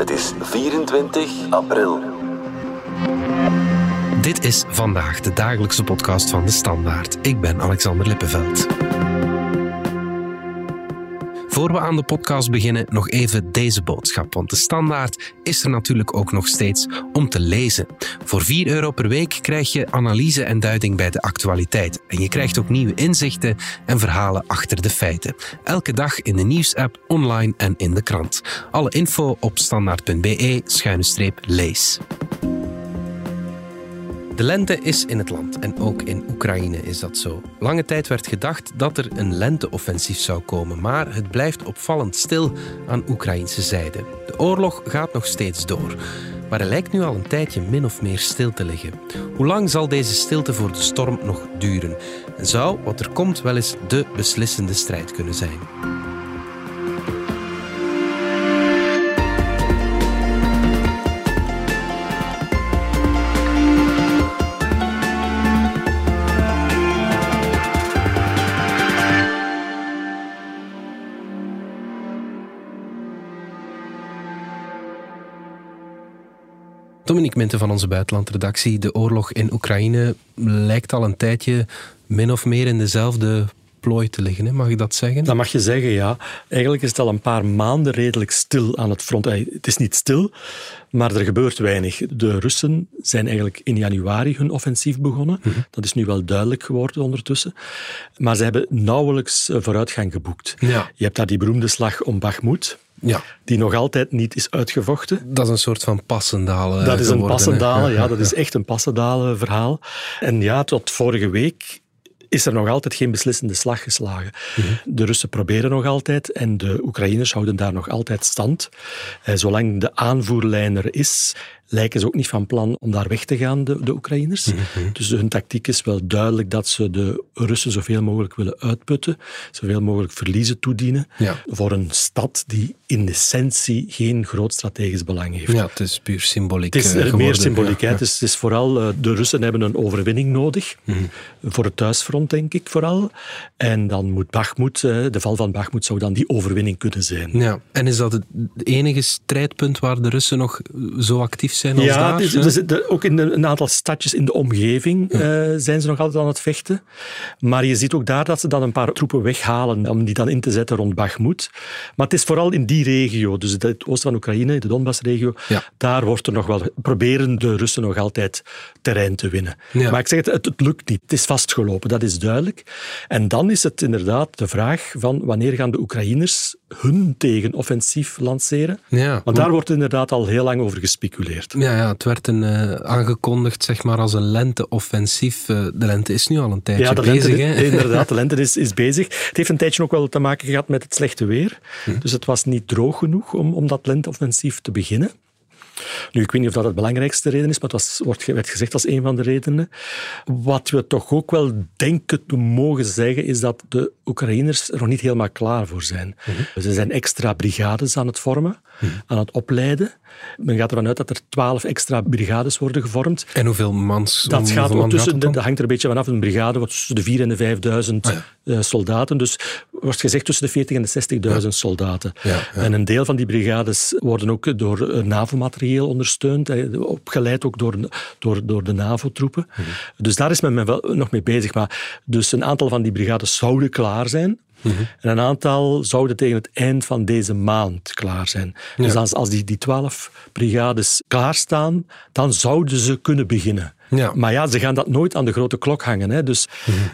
Het is 24 april. Dit is vandaag de dagelijkse podcast van de Standaard. Ik ben Alexander Lippenveld. Voor we aan de podcast beginnen, nog even deze boodschap. Want de standaard is er natuurlijk ook nog steeds om te lezen. Voor 4 euro per week krijg je analyse en duiding bij de actualiteit. En je krijgt ook nieuwe inzichten en verhalen achter de feiten. Elke dag in de nieuwsapp, online en in de krant. Alle info op standaard.be-lees. De lente is in het land en ook in Oekraïne is dat zo. Lange tijd werd gedacht dat er een lenteoffensief zou komen, maar het blijft opvallend stil aan Oekraïnse zijde. De oorlog gaat nog steeds door, maar hij lijkt nu al een tijdje min of meer stil te liggen. Hoe lang zal deze stilte voor de storm nog duren? En zou wat er komt wel eens de beslissende strijd kunnen zijn? Dominique Minten van onze buitenlandredactie. De oorlog in Oekraïne lijkt al een tijdje min of meer in dezelfde plooi te liggen. Hè? Mag ik dat zeggen? Dat mag je zeggen, ja. Eigenlijk is het al een paar maanden redelijk stil aan het front. Het is niet stil, maar er gebeurt weinig. De Russen zijn eigenlijk in januari hun offensief begonnen. Mhm. Dat is nu wel duidelijk geworden ondertussen. Maar ze hebben nauwelijks vooruitgang geboekt. Ja. Je hebt daar die beroemde slag om Bakhmut. Ja. Die nog altijd niet is uitgevochten. Dat is een soort van passendalen. Dat is een geworden, passendalen, ja, dat is echt een passendalen verhaal. En ja, tot vorige week is er nog altijd geen beslissende slag geslagen. De Russen proberen nog altijd en de Oekraïners houden daar nog altijd stand. Eh, zolang de aanvoerlijn er is, lijken ze ook niet van plan om daar weg te gaan, de, de Oekraïners. Dus hun tactiek is wel duidelijk dat ze de Russen zoveel mogelijk willen uitputten, zoveel mogelijk verliezen toedienen Ja. voor een stad die in essentie geen groot strategisch belang heeft. Ja, het is puur symboliek. Het is eh, er meer symboliek. Ja, Het, is, het is vooral, eh, de Russen hebben een overwinning nodig. Voor het thuisfront, denk ik vooral. En dan moet Bakhmut, eh, de val van Bakhmut zou dan die overwinning kunnen zijn. Ja, en is dat het enige strijdpunt waar de Russen nog zo actief zijn als Ja, daar? zitten ook in een aantal stadjes in de omgeving eh, zijn ze nog altijd aan het vechten. Maar je ziet ook daar dat ze dan een paar troepen weghalen om die dan in te zetten rond Bakhmut. Maar het is vooral in die regio, dus het oosten van Oekraïne, de Donbass-regio, Ja. daar wordt er nog wel, proberen de Russen nog altijd terrein te winnen. Ja. Maar ik zeg het, het, het lukt niet. Het is vastgelopen, dat is duidelijk. En dan is het inderdaad de vraag van wanneer gaan de Oekraïners hun tegenoffensief lanceren? Ja, Want daar wordt inderdaad al heel lang over gespeculeerd. Ja, ja, het werd een, eh, aangekondigd zeg maar, als een lenteoffensief. Eh, de lente is nu al een tijdje Ja, de bezig. lente, hè? inderdaad, de lente is, is bezig. Het heeft een tijdje ook wel te maken gehad met het slechte weer. Hm. Dus het was niet droog genoeg om, om dat lenteoffensief te beginnen. Nu, ik weet niet of dat het belangrijkste reden is, maar het was, wordt, werd gezegd als een van de redenen. Wat we toch ook wel denken te mogen zeggen, is dat de Oekraïners er nog niet helemaal klaar voor zijn. Mhm. Ze zijn extra brigades aan het vormen, aan het opleiden. Men gaat ervan uit dat er twaalf extra brigades worden gevormd. En hoeveel mans? Dat gaat ook tussen, dat hangt er een beetje vanaf. Een brigade wordt tussen de 4.000 en de 5.000 Ah, ja. eh, soldaten. Dus wordt gezegd tussen de 40.000 en de 60.000 soldaten. Ja. En een deel van die brigades worden ook door eh, NAVO-materieel ondersteund, eh, opgeleid ook door, door, door de NAVO-troepen. Mhm. Dus daar is men me wel nog mee bezig. Maar dus een aantal van die brigades zouden klaar zijn. Mhm. En een aantal zouden tegen het eind van deze maand klaar zijn. Dus als, als die, die twaalf brigades klaarstaan, dan zouden ze kunnen beginnen. Ja. Maar ja, ze gaan dat nooit aan de grote klok hangen. Hè. Dus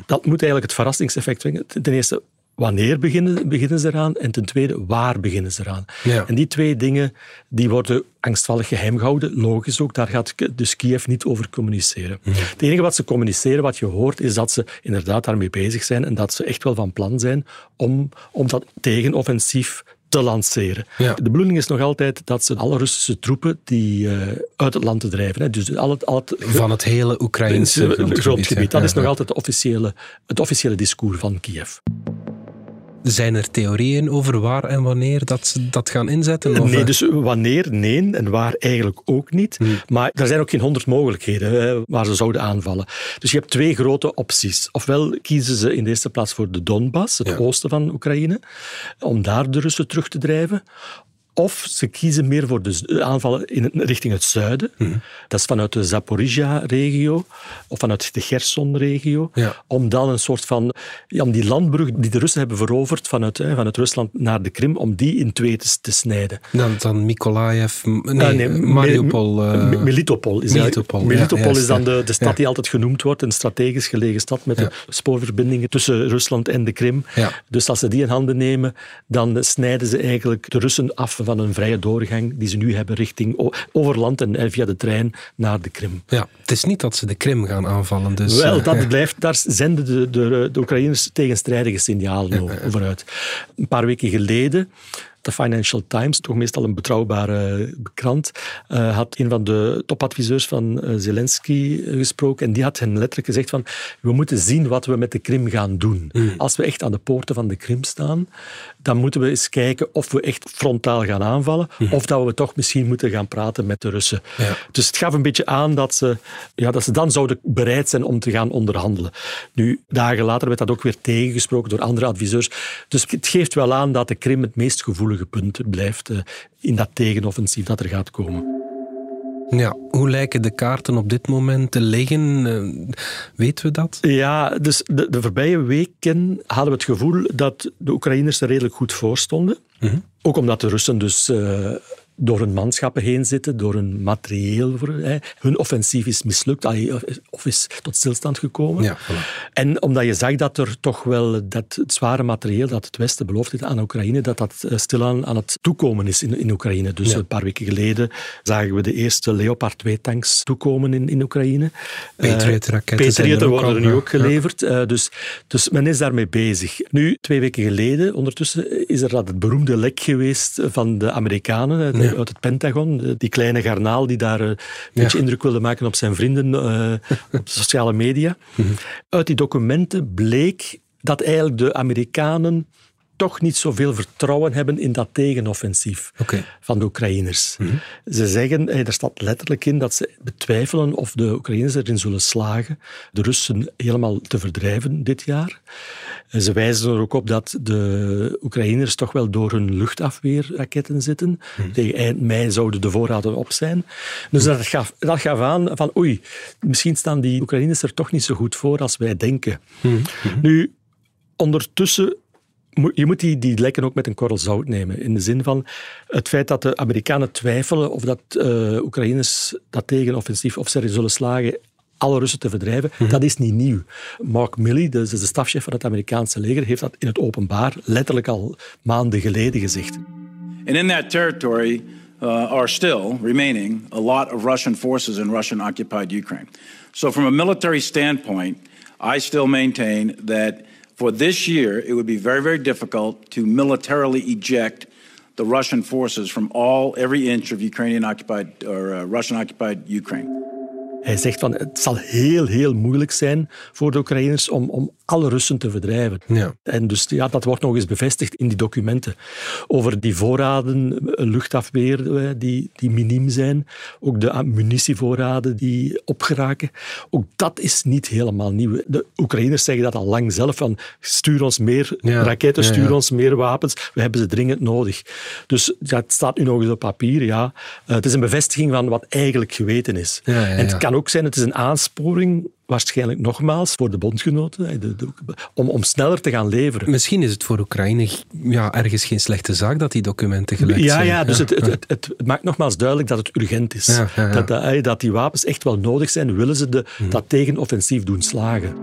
dat moet eigenlijk het verrassingseffect brengen. Ten eerste, wanneer beginnen, beginnen ze eraan? En ten tweede, waar beginnen ze eraan? Ja. En die twee dingen die worden angstvallig geheim gehouden. Logisch ook, daar gaat dus Kiev niet over communiceren. Het enige wat ze communiceren, wat je hoort, is dat ze inderdaad daarmee bezig zijn en dat ze echt wel van plan zijn om, om dat tegenoffensief te lanceren. Ja. De bedoeling is nog altijd dat ze alle Russische troepen die eh, uit het land te drijven, hè, dus al het, al het Van het hele Oekraïnse grondgebied. ja. Dat is nog altijd de officiële, het officiële discours van Kiev. Zijn er theorieën over waar en wanneer dat ze dat gaan inzetten? Of, Nee, eh, dus wanneer? Nee. En waar eigenlijk ook niet. Hmm. Maar er zijn ook geen honderd mogelijkheden hè, waar ze zouden aanvallen. Dus je hebt twee grote opties. Ofwel kiezen ze in de eerste plaats voor de Donbass, het Ja. oosten van Oekraïne, om daar de Russen terug te drijven. Of ze kiezen meer voor de aanvallen in, richting het zuiden. Mhm. Dat is vanuit de Zaporizhia-regio of vanuit de Gerson-regio. Ja. Om dan een soort van... Om die landbrug die de Russen hebben veroverd vanuit, hè, vanuit Rusland naar de Krim, om die in twee te, te snijden. Dan, dan Mykolaiv, nee, Ah, nee, Mariupol. Eh, Me- Melitopol is, Melitopol, ja, Melitopol is dan de, de stad die altijd genoemd wordt, een strategisch gelegen stad met de spoorverbindingen tussen Rusland en de Krim. Dus als ze die in handen nemen, dan snijden ze eigenlijk de Russen af van een vrije doorgang die ze nu hebben richting over land en, en via de trein naar de Krim. ja, het is niet dat ze de Krim gaan aanvallen. Dus, Wel, eh, dat ja. blijft, daar zenden de, de, de Oekraïners tegenstrijdige signalen over uit. Een paar weken geleden, de Financial Times, toch meestal een betrouwbare krant, eh, had een van de topadviseurs van eh, Zelensky gesproken en die had hen letterlijk gezegd van we moeten zien wat we met de Krim gaan doen. Als we echt aan de poorten van de Krim staan, dan moeten we eens kijken of we echt frontaal gaan aanvallen of dat we toch misschien moeten gaan praten met de Russen. Ja. Dus het gaf een beetje aan dat ze, ja, dat ze dan zouden bereid zijn om te gaan onderhandelen. Nu, dagen later werd dat ook weer tegengesproken door andere adviseurs. Dus het geeft wel aan dat de Krim het meest gevoelige punt blijft eh, in dat tegenoffensief dat er gaat komen. Ja, hoe lijken de kaarten op dit moment te liggen? Eh, weten we dat? Ja, dus de, de voorbije weken hadden we het gevoel dat de Oekraïners er redelijk goed voor stonden. Ook omdat de Russen dus eh, door hun manschappen heen zitten, door hun materieel. Voor, hè. Hun offensief is mislukt, of is tot stilstand gekomen. Ja, voilà. En omdat je zag dat er toch wel dat het zware materieel dat het Westen beloofd heeft aan Oekraïne, dat dat eh, stilaan aan het toekomen is in, in Oekraïne. Dus Ja. een paar weken geleden zagen we de eerste Leopard 2-tanks toekomen in, in Oekraïne. Patriot-raketten Eh, ook worden er nu ook geleverd. Eh, dus, dus men is daarmee bezig. Nu, twee weken geleden, ondertussen, is er dat het beroemde lek geweest van de Amerikanen Ja. uit het Pentagon. Eh, Die kleine garnaal die daar eh, een beetje indruk wilde maken op zijn vrienden eh, op de sociale media. Mhm. Uit die documenten bleek dat eigenlijk de Amerikanen toch niet zoveel vertrouwen hebben in dat tegenoffensief van de Oekraïners. Mhm. Ze zeggen, eh, er staat letterlijk in dat ze betwijfelen of de Oekraïners erin zullen slagen de Russen helemaal te verdrijven dit jaar. En Ze wijzen er ook op dat de Oekraïners toch wel door hun luchtafweerraketten zitten. Mhm. Tegen eind mei zouden de voorraden op zijn. Dus dat gaf, dat gaf aan van oei, misschien staan die Oekraïners er toch niet zo goed voor als wij denken. Mhm. Nu, ondertussen je moet die, die lekken ook met een korrel zout nemen. In de zin van het feit dat de Amerikanen twijfelen of dat eh Oekraïners dat tegenoffensief, of ze erin zullen slagen alle Russen te verdrijven, dat is niet nieuw. Mark Milley, de, de stafchef van het Amerikaanse leger, heeft dat in het openbaar letterlijk al maanden geleden gezegd. And in that territory uh, are still remaining a lot of Russian forces in Russian occupied Ukraine. So, from a military standpoint, I still maintain that for this year it would be very, very difficult to militarily eject the Russian forces from all, every inch of Ukrainian occupied or uh, Russian occupied Ukraine. Hij zegt van het zal heel, heel moeilijk zijn voor de Oekraïners om, om alle Russen te verdrijven. Ja. En dus ja, dat wordt nog eens bevestigd in die documenten. Over die voorraden, eh, luchtafweer, eh, die, die miniem zijn. Ook de munitievoorraden die opgeraken. Ook dat is niet helemaal nieuw. De Oekraïners zeggen dat al lang zelf. Van, stuur ons meer Ja, raketten, stuur ja. ons meer wapens. We hebben ze dringend nodig. Dus het staat nu nog eens op papier. Ja. Eh, het is een bevestiging van wat eigenlijk geweten is. Ja, ja, En het kan ook zijn, het is een aansporing, waarschijnlijk nogmaals, voor de bondgenoten, de- de- om, om sneller te gaan leveren. Misschien is het voor Oekraïne ja, ergens geen slechte zaak dat die documenten gelekt Ja, zijn. ja, dus Het, het, het, het maakt nogmaals duidelijk dat het urgent is. Ja, ja, ja. Dat, dat, hè, dat die wapens echt wel nodig zijn, willen ze de, dat tegenoffensief doen slagen.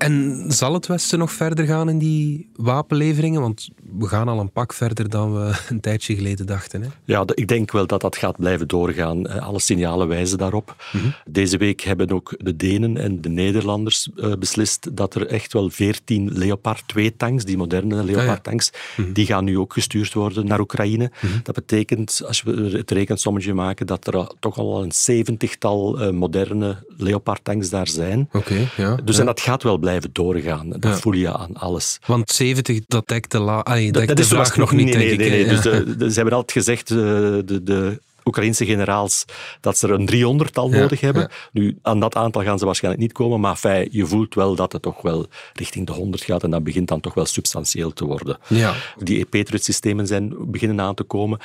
En zal het Westen nog verder gaan in die wapenleveringen? Want we gaan al een pak verder dan we een tijdje geleden dachten. Hè? Ja, ik denk wel dat dat gaat blijven doorgaan. Alle signalen wijzen daarop. Mhm. Deze week hebben ook de Denen en de Nederlanders eh, beslist dat er echt wel 14 Leopard 2-tanks, die moderne Leopard-tanks, Mhm. die gaan nu ook gestuurd worden naar Oekraïne. Dat betekent, als we het rekensommetje maken, dat er toch al een zeventigtal eh, moderne Leopard-tanks daar zijn. Oké, ja. Dus ja. en dat gaat wel blijven doorgaan. Dat Ja. voel je aan alles. Want 70, dat dekt de, la, dekt Dat de is vraag nog niet, nee, nee, nee. Dus Ja. de, de- ze hebben altijd gezegd, eh, de, de Oekraïnse generaals dat ze er een driehonderdtal nodig hebben. ja. Nu, aan dat aantal gaan ze waarschijnlijk niet komen, maar fijn, je voelt wel dat het toch wel richting de 100 gaat en dat begint dan toch wel substantieel te worden. Ja. Die Patriot-systemen zijn beginnen aan te komen.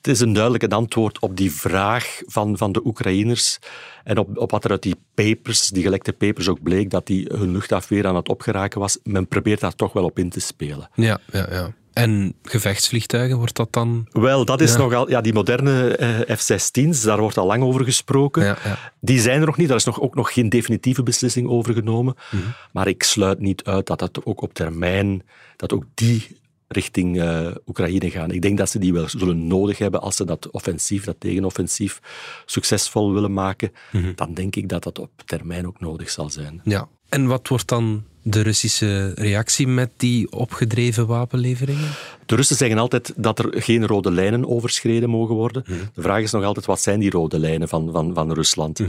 Het is een duidelijk antwoord op die vraag van, van de Oekraïners en op, op wat er uit die papers, die gelekte papers ook bleek, dat die hun luchtafweer aan het opgeraken was. Men probeert daar toch wel op in te spelen. Ja, ja, ja. En gevechtsvliegtuigen, wordt dat dan... Wel, dat is Ja. nogal... Ja, die moderne eh, F-16's, daar wordt al lang over gesproken. Ja, ja. Die zijn er nog niet. Daar is nog, ook nog geen definitieve beslissing over genomen. Mhm. Maar ik sluit niet uit dat dat ook op termijn... Dat ook die richting eh, Oekraïne gaan. Ik denk dat ze die wel zullen nodig hebben als ze dat offensief, dat tegenoffensief, succesvol willen maken. Mhm. Dan denk ik dat dat op termijn ook nodig zal zijn. Ja. En wat wordt dan de Russische reactie met die opgedreven wapenleveringen? De Russen zeggen altijd dat er geen rode lijnen overschreden mogen worden. De vraag is nog altijd, wat zijn die rode lijnen van, van, van Rusland?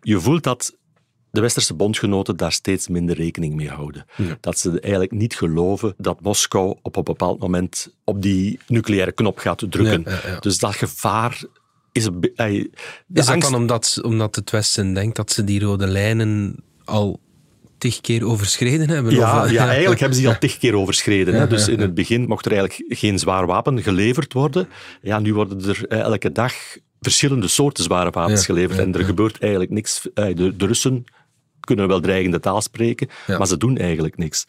Je voelt dat de westerse bondgenoten daar steeds minder rekening mee houden. Dat ze eigenlijk niet geloven dat Moskou op een bepaald moment op die nucleaire knop gaat drukken. Ja, ja, ja. Dus dat gevaar is... een Is dat angst- dan omdat, omdat het Westen denkt dat ze die rode lijnen al tig keer overschreden hebben? Ja, Of, ja, eigenlijk hebben ze die al tig keer overschreden. Hè. Dus in het begin mocht er eigenlijk geen zwaar wapen geleverd worden. Ja, nu worden er eh, elke dag verschillende soorten zware wapens Ja, geleverd. ja, en er ja. gebeurt eigenlijk niks. Eh, De, de Russen kunnen wel dreigende taal spreken, Ja. maar ze doen eigenlijk niks.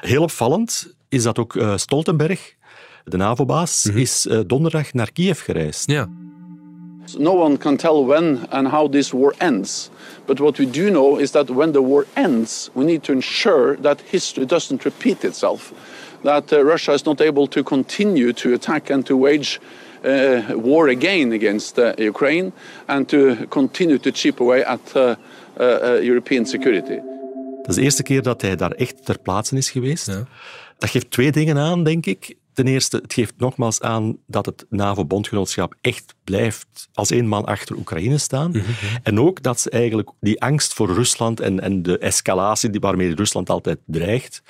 Heel opvallend is dat ook eh, Stoltenberg, de NAVO-baas, Mhm. is eh, donderdag naar Kiev gereisd. Ja. No one can tell when and how this war ends. But what we do know is that when the war ends, we need to ensure that history doesn't repeat itself. That uh, Russia is not able to continue to attack and to wage war again against uh, Ukraine and to continue to chip away at uh, uh, uh, European security. Dat is de eerste keer dat hij daar echt ter plaatse is geweest. Ja. Dat geeft twee dingen aan, denk ik. Ten eerste, het geeft nogmaals aan dat het NAVO-bondgenootschap echt blijft als één man achter Oekraïne staan. En ook dat ze eigenlijk die angst voor Rusland en, en de escalatie die, waarmee Rusland altijd dreigt,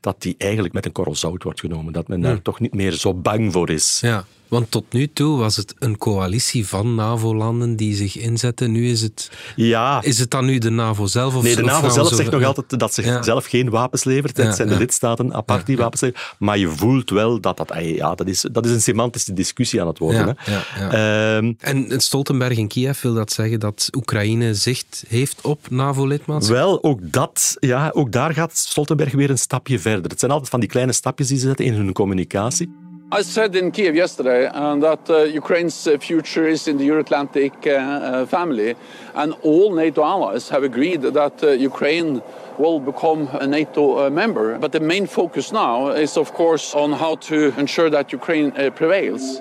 dat die eigenlijk met een korrel zout wordt genomen. Dat men daar toch niet meer zo bang voor is. ja, want tot nu toe was het een coalitie van NAVO-landen die zich inzetten. Nu is het... Ja, Is het dan nu de NAVO zelf? Of, Nee, de NAVO zelf zegt nog altijd dat ze Ja. zelf geen wapens levert. Het Ja, zijn de lidstaten apart die wapens leveren. Maar je voelt wel dat dat... Ja, dat, is, dat is een semantische discussie aan het worden. Hè. Ehm, En Stoltenberg in Kiev wil dat zeggen dat Oekraïne zicht heeft op NAVO-lidmaatschap? Wel, ook, dat, ja, ook daar gaat Stoltenberg weer een stapje verder. Het zijn altijd van die kleine stapjes die ze zetten in hun communicatie. I said in Kiev yesterday uh, that uh, Ukraine's uh, future is in the Euro-Atlantic uh, uh, family, and all NATO allies have agreed that uh, Ukraine will become a NATO uh, member. But the main focus now is, of course, on how to ensure that Ukraine uh, prevails.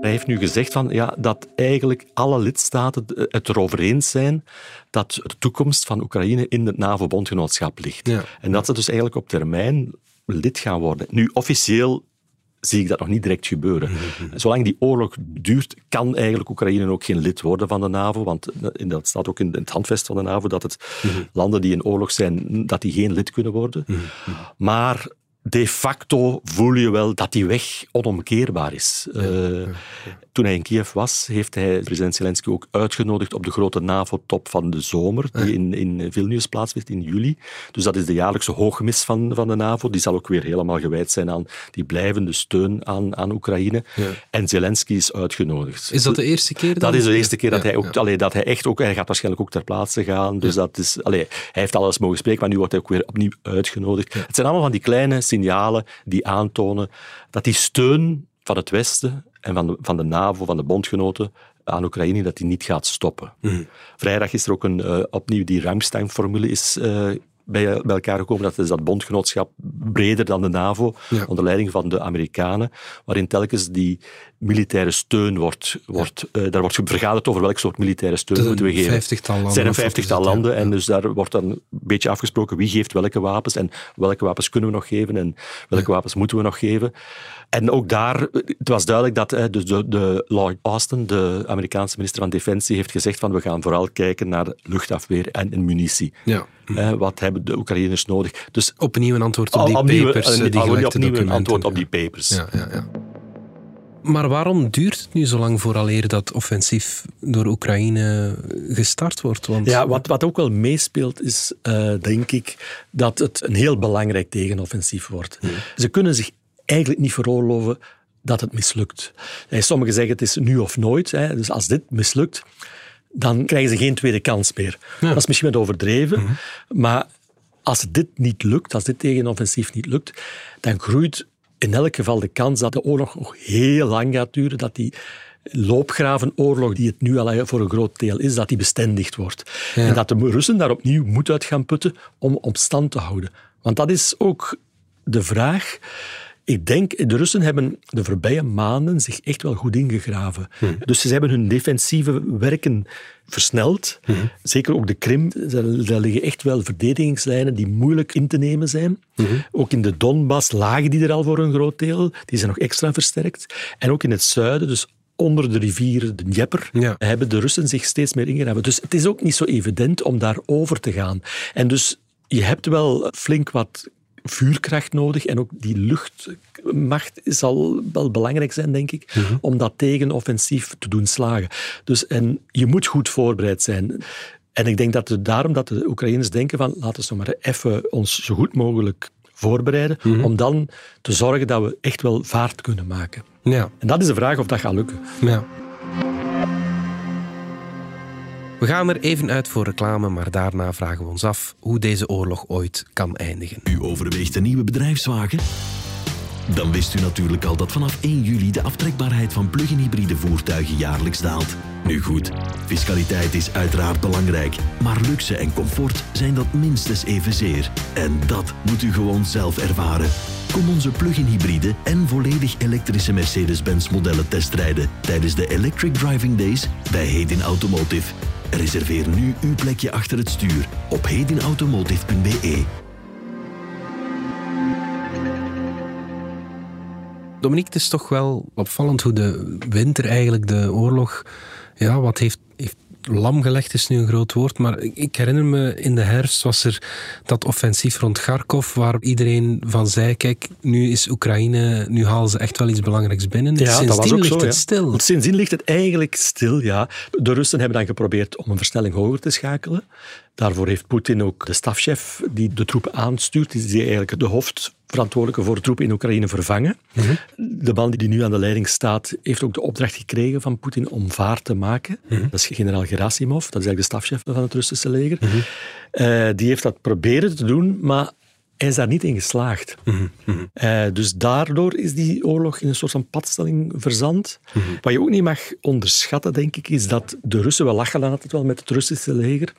Hij heeft nu gezegd van, ja, dat eigenlijk alle lidstaten het erover eens zijn dat de toekomst van Oekraïne in het NAVO-bondgenootschap ligt. Ja. En dat ze dus eigenlijk op termijn lid gaan worden. Nu, officieel zie ik dat nog niet direct gebeuren. Zolang die oorlog duurt, kan eigenlijk Oekraïne ook geen lid worden van de NAVO, want eh, dat staat ook in het handvest van de NAVO, dat het landen die in oorlog zijn, dat die geen lid kunnen worden. Maar de facto voel je wel dat die weg onomkeerbaar is. Eh, toen hij in Kiev was, heeft hij president Zelensky ook uitgenodigd op de grote NAVO-top van de zomer, die in, in Vilnius plaatsvindt in juli. Dus dat is de jaarlijkse hoogmis van, van de NAVO. Die zal ook weer helemaal gewijd zijn aan die blijvende steun aan, aan Oekraïne. En Zelensky is uitgenodigd. Is dat de eerste keer dan? Dat is de eerste keer dat, hij ook, allee, dat hij echt ook, hij gaat waarschijnlijk ook ter plaatse gaan. Dus dat is, allee, hij heeft alles mogen spreken, maar nu wordt hij ook weer opnieuw uitgenodigd. Het zijn allemaal van die kleine signalen die aantonen dat die steun van het Westen en van de, van de NAVO, van de bondgenoten aan Oekraïne, dat die niet gaat stoppen. Mhm. Vrijdag is er ook een, eh, opnieuw die Ramstein-formule is eh, bij, bij elkaar gekomen. Dat is dat bondgenootschap breder dan de NAVO, Ja. onder leiding van de Amerikanen, waarin telkens die militaire steun wordt, wordt eh, daar wordt vergaderd over welk soort militaire steun moeten we geven. vijftigtal landen, zijn een vijftigtal? Ja, landen en dus daar wordt dan een beetje afgesproken wie geeft welke wapens en welke wapens kunnen we nog geven en welke wapens moeten we nog geven. En ook daar, het was duidelijk dat dus de, de Lloyd Austin, de Amerikaanse minister van Defensie, heeft gezegd van we gaan vooral kijken naar luchtafweer en, en munitie. Ja. Eh, wat hebben de Oekraïners nodig? Dus Opnieuw een antwoord op die opnieuw- papers, een- die opnieuw een antwoord op die papers. Ja, ja, ja. Maar waarom duurt het nu zo lang vooraleer dat offensief door Oekraïne gestart wordt? Want... Ja, wat, wat ook wel meespeelt is, uh, denk ik, dat het een heel belangrijk tegenoffensief wordt. Hmm. Ze kunnen zich eigenlijk niet veroorloven dat het mislukt. Sommigen zeggen het is nu of nooit. Hè. Dus als dit mislukt, dan krijgen ze geen tweede kans meer. Dat is misschien wat overdreven, mhm. maar als dit niet lukt, als dit tegenoffensief niet lukt, dan groeit in elk geval de kans dat de oorlog nog heel lang gaat duren, dat die loopgravenoorlog, die het nu al voor een groot deel is, dat die bestendigd wordt. En dat de Russen daar opnieuw moeten uit gaan putten om op stand te houden. Want dat is ook de vraag ik denk, de Russen hebben de voorbije maanden zich echt wel goed ingegraven. Hm. Dus ze hebben hun defensieve werken versneld. Hm. Zeker ook de Krim. Daar liggen echt wel verdedigingslijnen die moeilijk in te nemen zijn. Hm. Ook in de Donbass lagen die er al voor een groot deel. Die zijn nog extra versterkt. En ook in het zuiden, dus onder de rivier de Dnieper, hebben de Russen zich steeds meer ingegraven. Dus het is ook niet zo evident om daar over te gaan. En dus je hebt wel flink wat vuurkracht nodig en ook die luchtmacht zal wel belangrijk zijn, denk ik, mhm. om dat tegenoffensief te doen slagen. Dus, en je moet goed voorbereid zijn. En ik denk dat het daarom dat de Oekraïners denken van laten we maar even ons zo goed mogelijk voorbereiden, mhm. om dan te zorgen dat we echt wel vaart kunnen maken. Ja. En dat is de vraag of dat gaat lukken. Ja. We gaan er even uit voor reclame, maar daarna vragen we ons af hoe deze oorlog ooit kan eindigen. U overweegt een nieuwe bedrijfswagen? Dan wist u natuurlijk al dat vanaf 1 juli de aftrekbaarheid van plug-in hybride voertuigen jaarlijks daalt. Nu goed, fiscaliteit is uiteraard belangrijk, maar luxe en comfort zijn dat minstens evenzeer. En dat moet u gewoon zelf ervaren. Kom onze plug-in hybride en volledig elektrische Mercedes-Benz modellen testrijden tijdens de Electric Driving Days bij Hedin Automotive. Reserveer nu uw plekje achter het stuur op hedinautomotive.be. Dominique, het is toch wel opvallend hoe de winter eigenlijk de oorlog ja, wat heeft, lam gelegd is nu een groot woord, maar ik herinner me in de herfst was er dat offensief rond Kharkov, waar iedereen van zei, kijk, nu is Oekraïne, nu halen ze echt wel iets belangrijks binnen. Ja, sindsdien dat was ook ligt zo, het stil. Sindsdien ligt het eigenlijk stil, ja. De Russen hebben dan geprobeerd om een verstelling hoger te schakelen. Daarvoor heeft Poetin ook de stafchef die de troepen aanstuurt, die is eigenlijk de hoofdverantwoordelijke voor troepen in Oekraïne vervangen. Mhm. De man die nu aan de leiding staat, heeft ook de opdracht gekregen van Poetin om vaart te maken. Mhm. Dat is generaal Gerasimov, dat is eigenlijk de stafchef van het Russische leger. Mhm. Eh, die heeft dat proberen te doen, maar hij is daar niet in geslaagd. Mm dus daardoor is die oorlog in een soort van padstelling verzand. Wat je ook niet mag onderschatten, denk ik, is dat de Russen, wel lachen dan altijd wel met het Russische leger,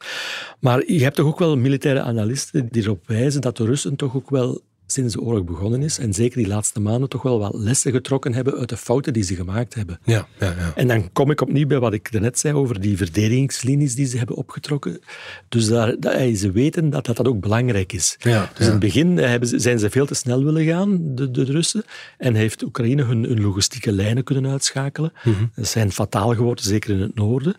maar je hebt toch ook wel militaire analisten die erop wijzen dat de Russen toch ook wel sinds de oorlog begonnen is, en zeker die laatste maanden, toch wel wat lessen getrokken hebben uit de fouten die ze gemaakt hebben. Ja, ja, ja. En dan kom ik opnieuw bij wat ik net zei over die verdedigingslinies die ze hebben opgetrokken. Dus daar, daar, ze weten dat, dat dat ook belangrijk is. Ja, dus in het begin hebben, zijn ze veel te snel willen gaan, de, de Russen, en heeft Oekraïne hun, hun logistieke lijnen kunnen uitschakelen. Mm Dat zijn fataal geworden, zeker in het noorden.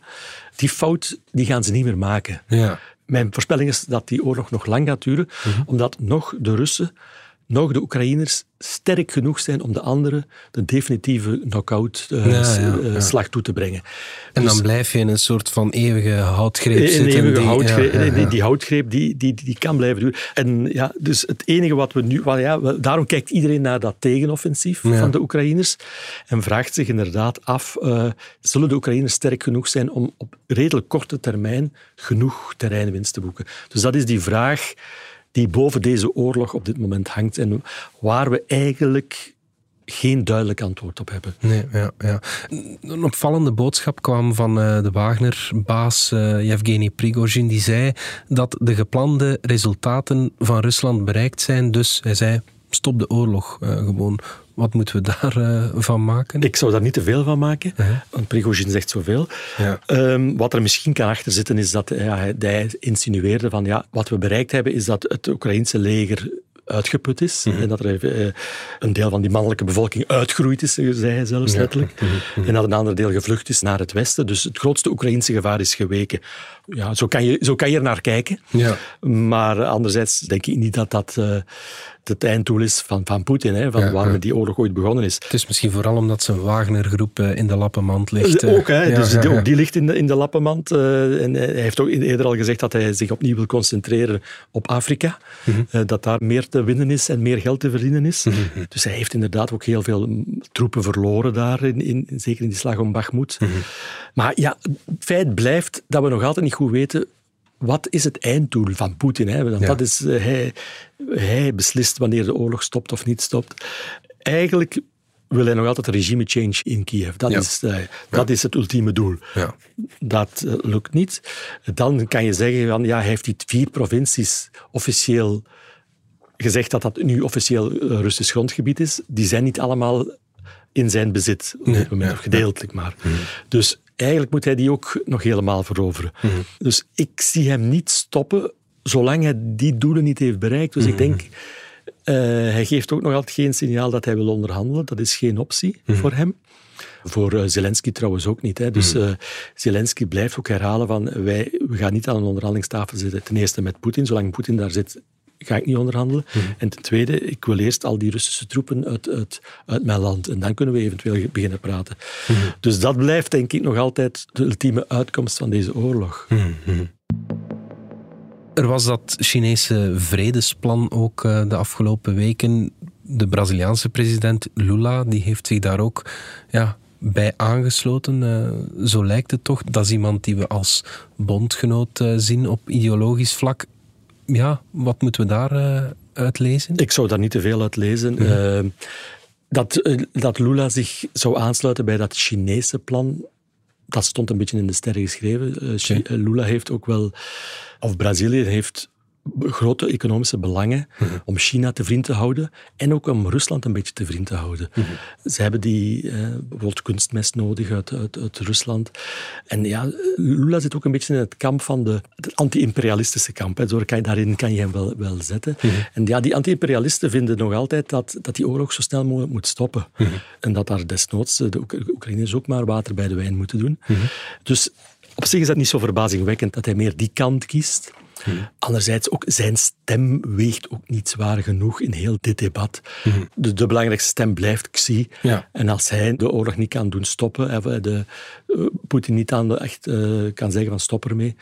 Die fout die gaan ze niet meer maken. Ja. Mijn voorspelling is dat die oorlog nog lang gaat duren, mhm. omdat nog de Russen nog de Oekraïners sterk genoeg zijn om de anderen de definitieve knock-out-slag uh, toe te brengen. En dan dus- blijf je in een soort van eeuwige houtgreep een zitten. Eeuwige die, houtgreep, die, die, houtgreep die, die, die kan blijven duren. En ja, dus het enige wat we nu... Well, ja, daarom kijkt iedereen naar dat tegenoffensief van de Oekraïners en vraagt zich inderdaad af, uh, zullen de Oekraïners sterk genoeg zijn om op redelijk korte termijn genoeg terreinwinst te boeken? Dus dat is die vraag die boven deze oorlog op dit moment hangt en waar we eigenlijk geen duidelijk antwoord op hebben. Nee, ja, ja. Een opvallende boodschap kwam van uh, de Wagner-baas uh, Yevgeny Prigozhin. Die zei dat de geplande resultaten van Rusland bereikt zijn. Dus hij zei, stop de oorlog uh, gewoon. Wat moeten we daarvan uh, van maken? Ik zou daar niet te veel van maken, uh -huh. want Prigozhin zegt zoveel. Ja. Um, wat er misschien kan achter zitten is dat ja, hij, hij insinueerde van ja, wat we bereikt hebben is dat het Oekraïnse leger uitgeput is. Mm -hmm. En dat er uh, een deel van die mannelijke bevolking uitgegroeid is, zei hij zelfs letterlijk. Mm -hmm. En dat een ander deel gevlucht is naar het westen. Dus het grootste Oekraïnse gevaar is geweken. Ja, zo kan je, zo kan je er naar kijken. Ja. Maar anderzijds denk ik niet dat dat... Uh, het einddoel is van, van Poetin, hè, van Ja, die oorlog ooit begonnen is. Het is misschien vooral omdat zijn Wagner-groep eh, in de lappenmand ligt. eh. Ook, hè, dus die, ja. ook die ligt in de, in de lappenmand. en hij heeft ook eerder al gezegd dat hij zich opnieuw wil concentreren op Afrika. Mhm. Dat daar meer te winnen is en meer geld te verdienen is. Mhm. Dus hij heeft inderdaad ook heel veel mm, troepen verloren daar, in, in, zeker in die slag om Bakhmut. Mhm. Maar ja, het feit blijft dat we nog altijd niet goed weten wat is het einddoel van Poetin? Hè? Want Ja. dat is, eh, hij, hij beslist wanneer de oorlog stopt of niet stopt. Eigenlijk wil hij nog altijd regime change in Kiev. Dat, Ja. is, eh, dat is het ultieme doel. Ja. Dat eh, lukt niet. Dan kan je zeggen, van, ja, hij heeft die vier provincies officieel gezegd dat dat nu officieel Russisch grondgebied is. Die zijn niet allemaal in zijn bezit op dit moment, of gedeeltelijk maar. Dus eigenlijk moet hij die ook nog helemaal veroveren. Dus ik zie hem niet stoppen zolang hij die doelen niet heeft bereikt. Dus ik denk, eh, hij geeft ook nog altijd geen signaal dat hij wil onderhandelen. Dat is geen optie voor hem. Voor eh, Zelensky trouwens ook niet. Hè. Dus eh, Zelensky blijft ook herhalen van wij, we gaan niet aan een onderhandelingstafel zitten. Ten eerste met Poetin. Zolang Poetin daar zit, ga ik niet onderhandelen. En ten tweede, ik wil eerst al die Russische troepen uit, uit, uit mijn land. En dan kunnen we eventueel beginnen praten. Dus dat blijft denk ik nog altijd de ultieme uitkomst van deze oorlog. Er was dat Chinese vredesplan ook eh, de afgelopen weken. De Braziliaanse president Lula die heeft zich daar ook ja, bij aangesloten. Eh, zo lijkt het toch. Dat is iemand die we als bondgenoot eh, zien op ideologisch vlak. Ja, wat moeten we daar eh, uit lezen? Ik zou daar niet te veel uit lezen. Eh, dat, eh, dat Lula zich zou aansluiten bij dat Chinese plan, dat stond een beetje in de sterren geschreven. Eh, Lula heeft ook wel, of Brazilië heeft grote economische belangen om China te vriend te houden en ook om Rusland een beetje te vriend te houden. Ze hebben die eh, bijvoorbeeld kunstmest nodig uit, uit, uit Rusland. En ja, Lula zit ook een beetje in het kamp van de, het anti-imperialistische kamp. Hè. Zo kan je, daarin kan je hem wel, wel zetten. En ja, die anti-imperialisten vinden nog altijd dat, dat die oorlog zo snel mogelijk moet stoppen. En dat daar desnoods eh, de Oek- Oekraïners ook maar water bij de wijn moeten doen. Dus op zich is dat niet zo verbazingwekkend dat hij meer die kant kiest. Anderzijds ook zijn stem weegt ook niet zwaar genoeg in heel dit debat. De, de belangrijkste stem blijft Xi. Ja. En als hij de oorlog niet kan doen stoppen, of de, eh, Poetin niet aan de, echt eh, kan zeggen van stop ermee,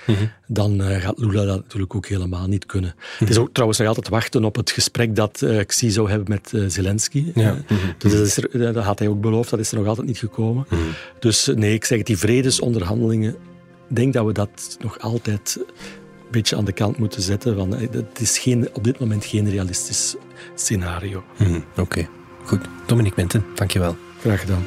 dan eh, gaat Lula dat natuurlijk ook helemaal niet kunnen. Het is ook trouwens nog altijd wachten op het gesprek dat eh, Xi zou hebben met eh, Zelensky. Ja. Eh, dus dat, is er, dat had hij ook beloofd, dat is er nog altijd niet gekomen. Dus eh, nee, ik zeg het, die vredesonderhandelingen, ik denk dat we dat nog altijd beetje aan de kant moeten zetten. Want eh, het is geen, op dit moment geen realistisch scenario. Mhm, Oké, goed. Dominique Minten, dankjewel. Graag gedaan.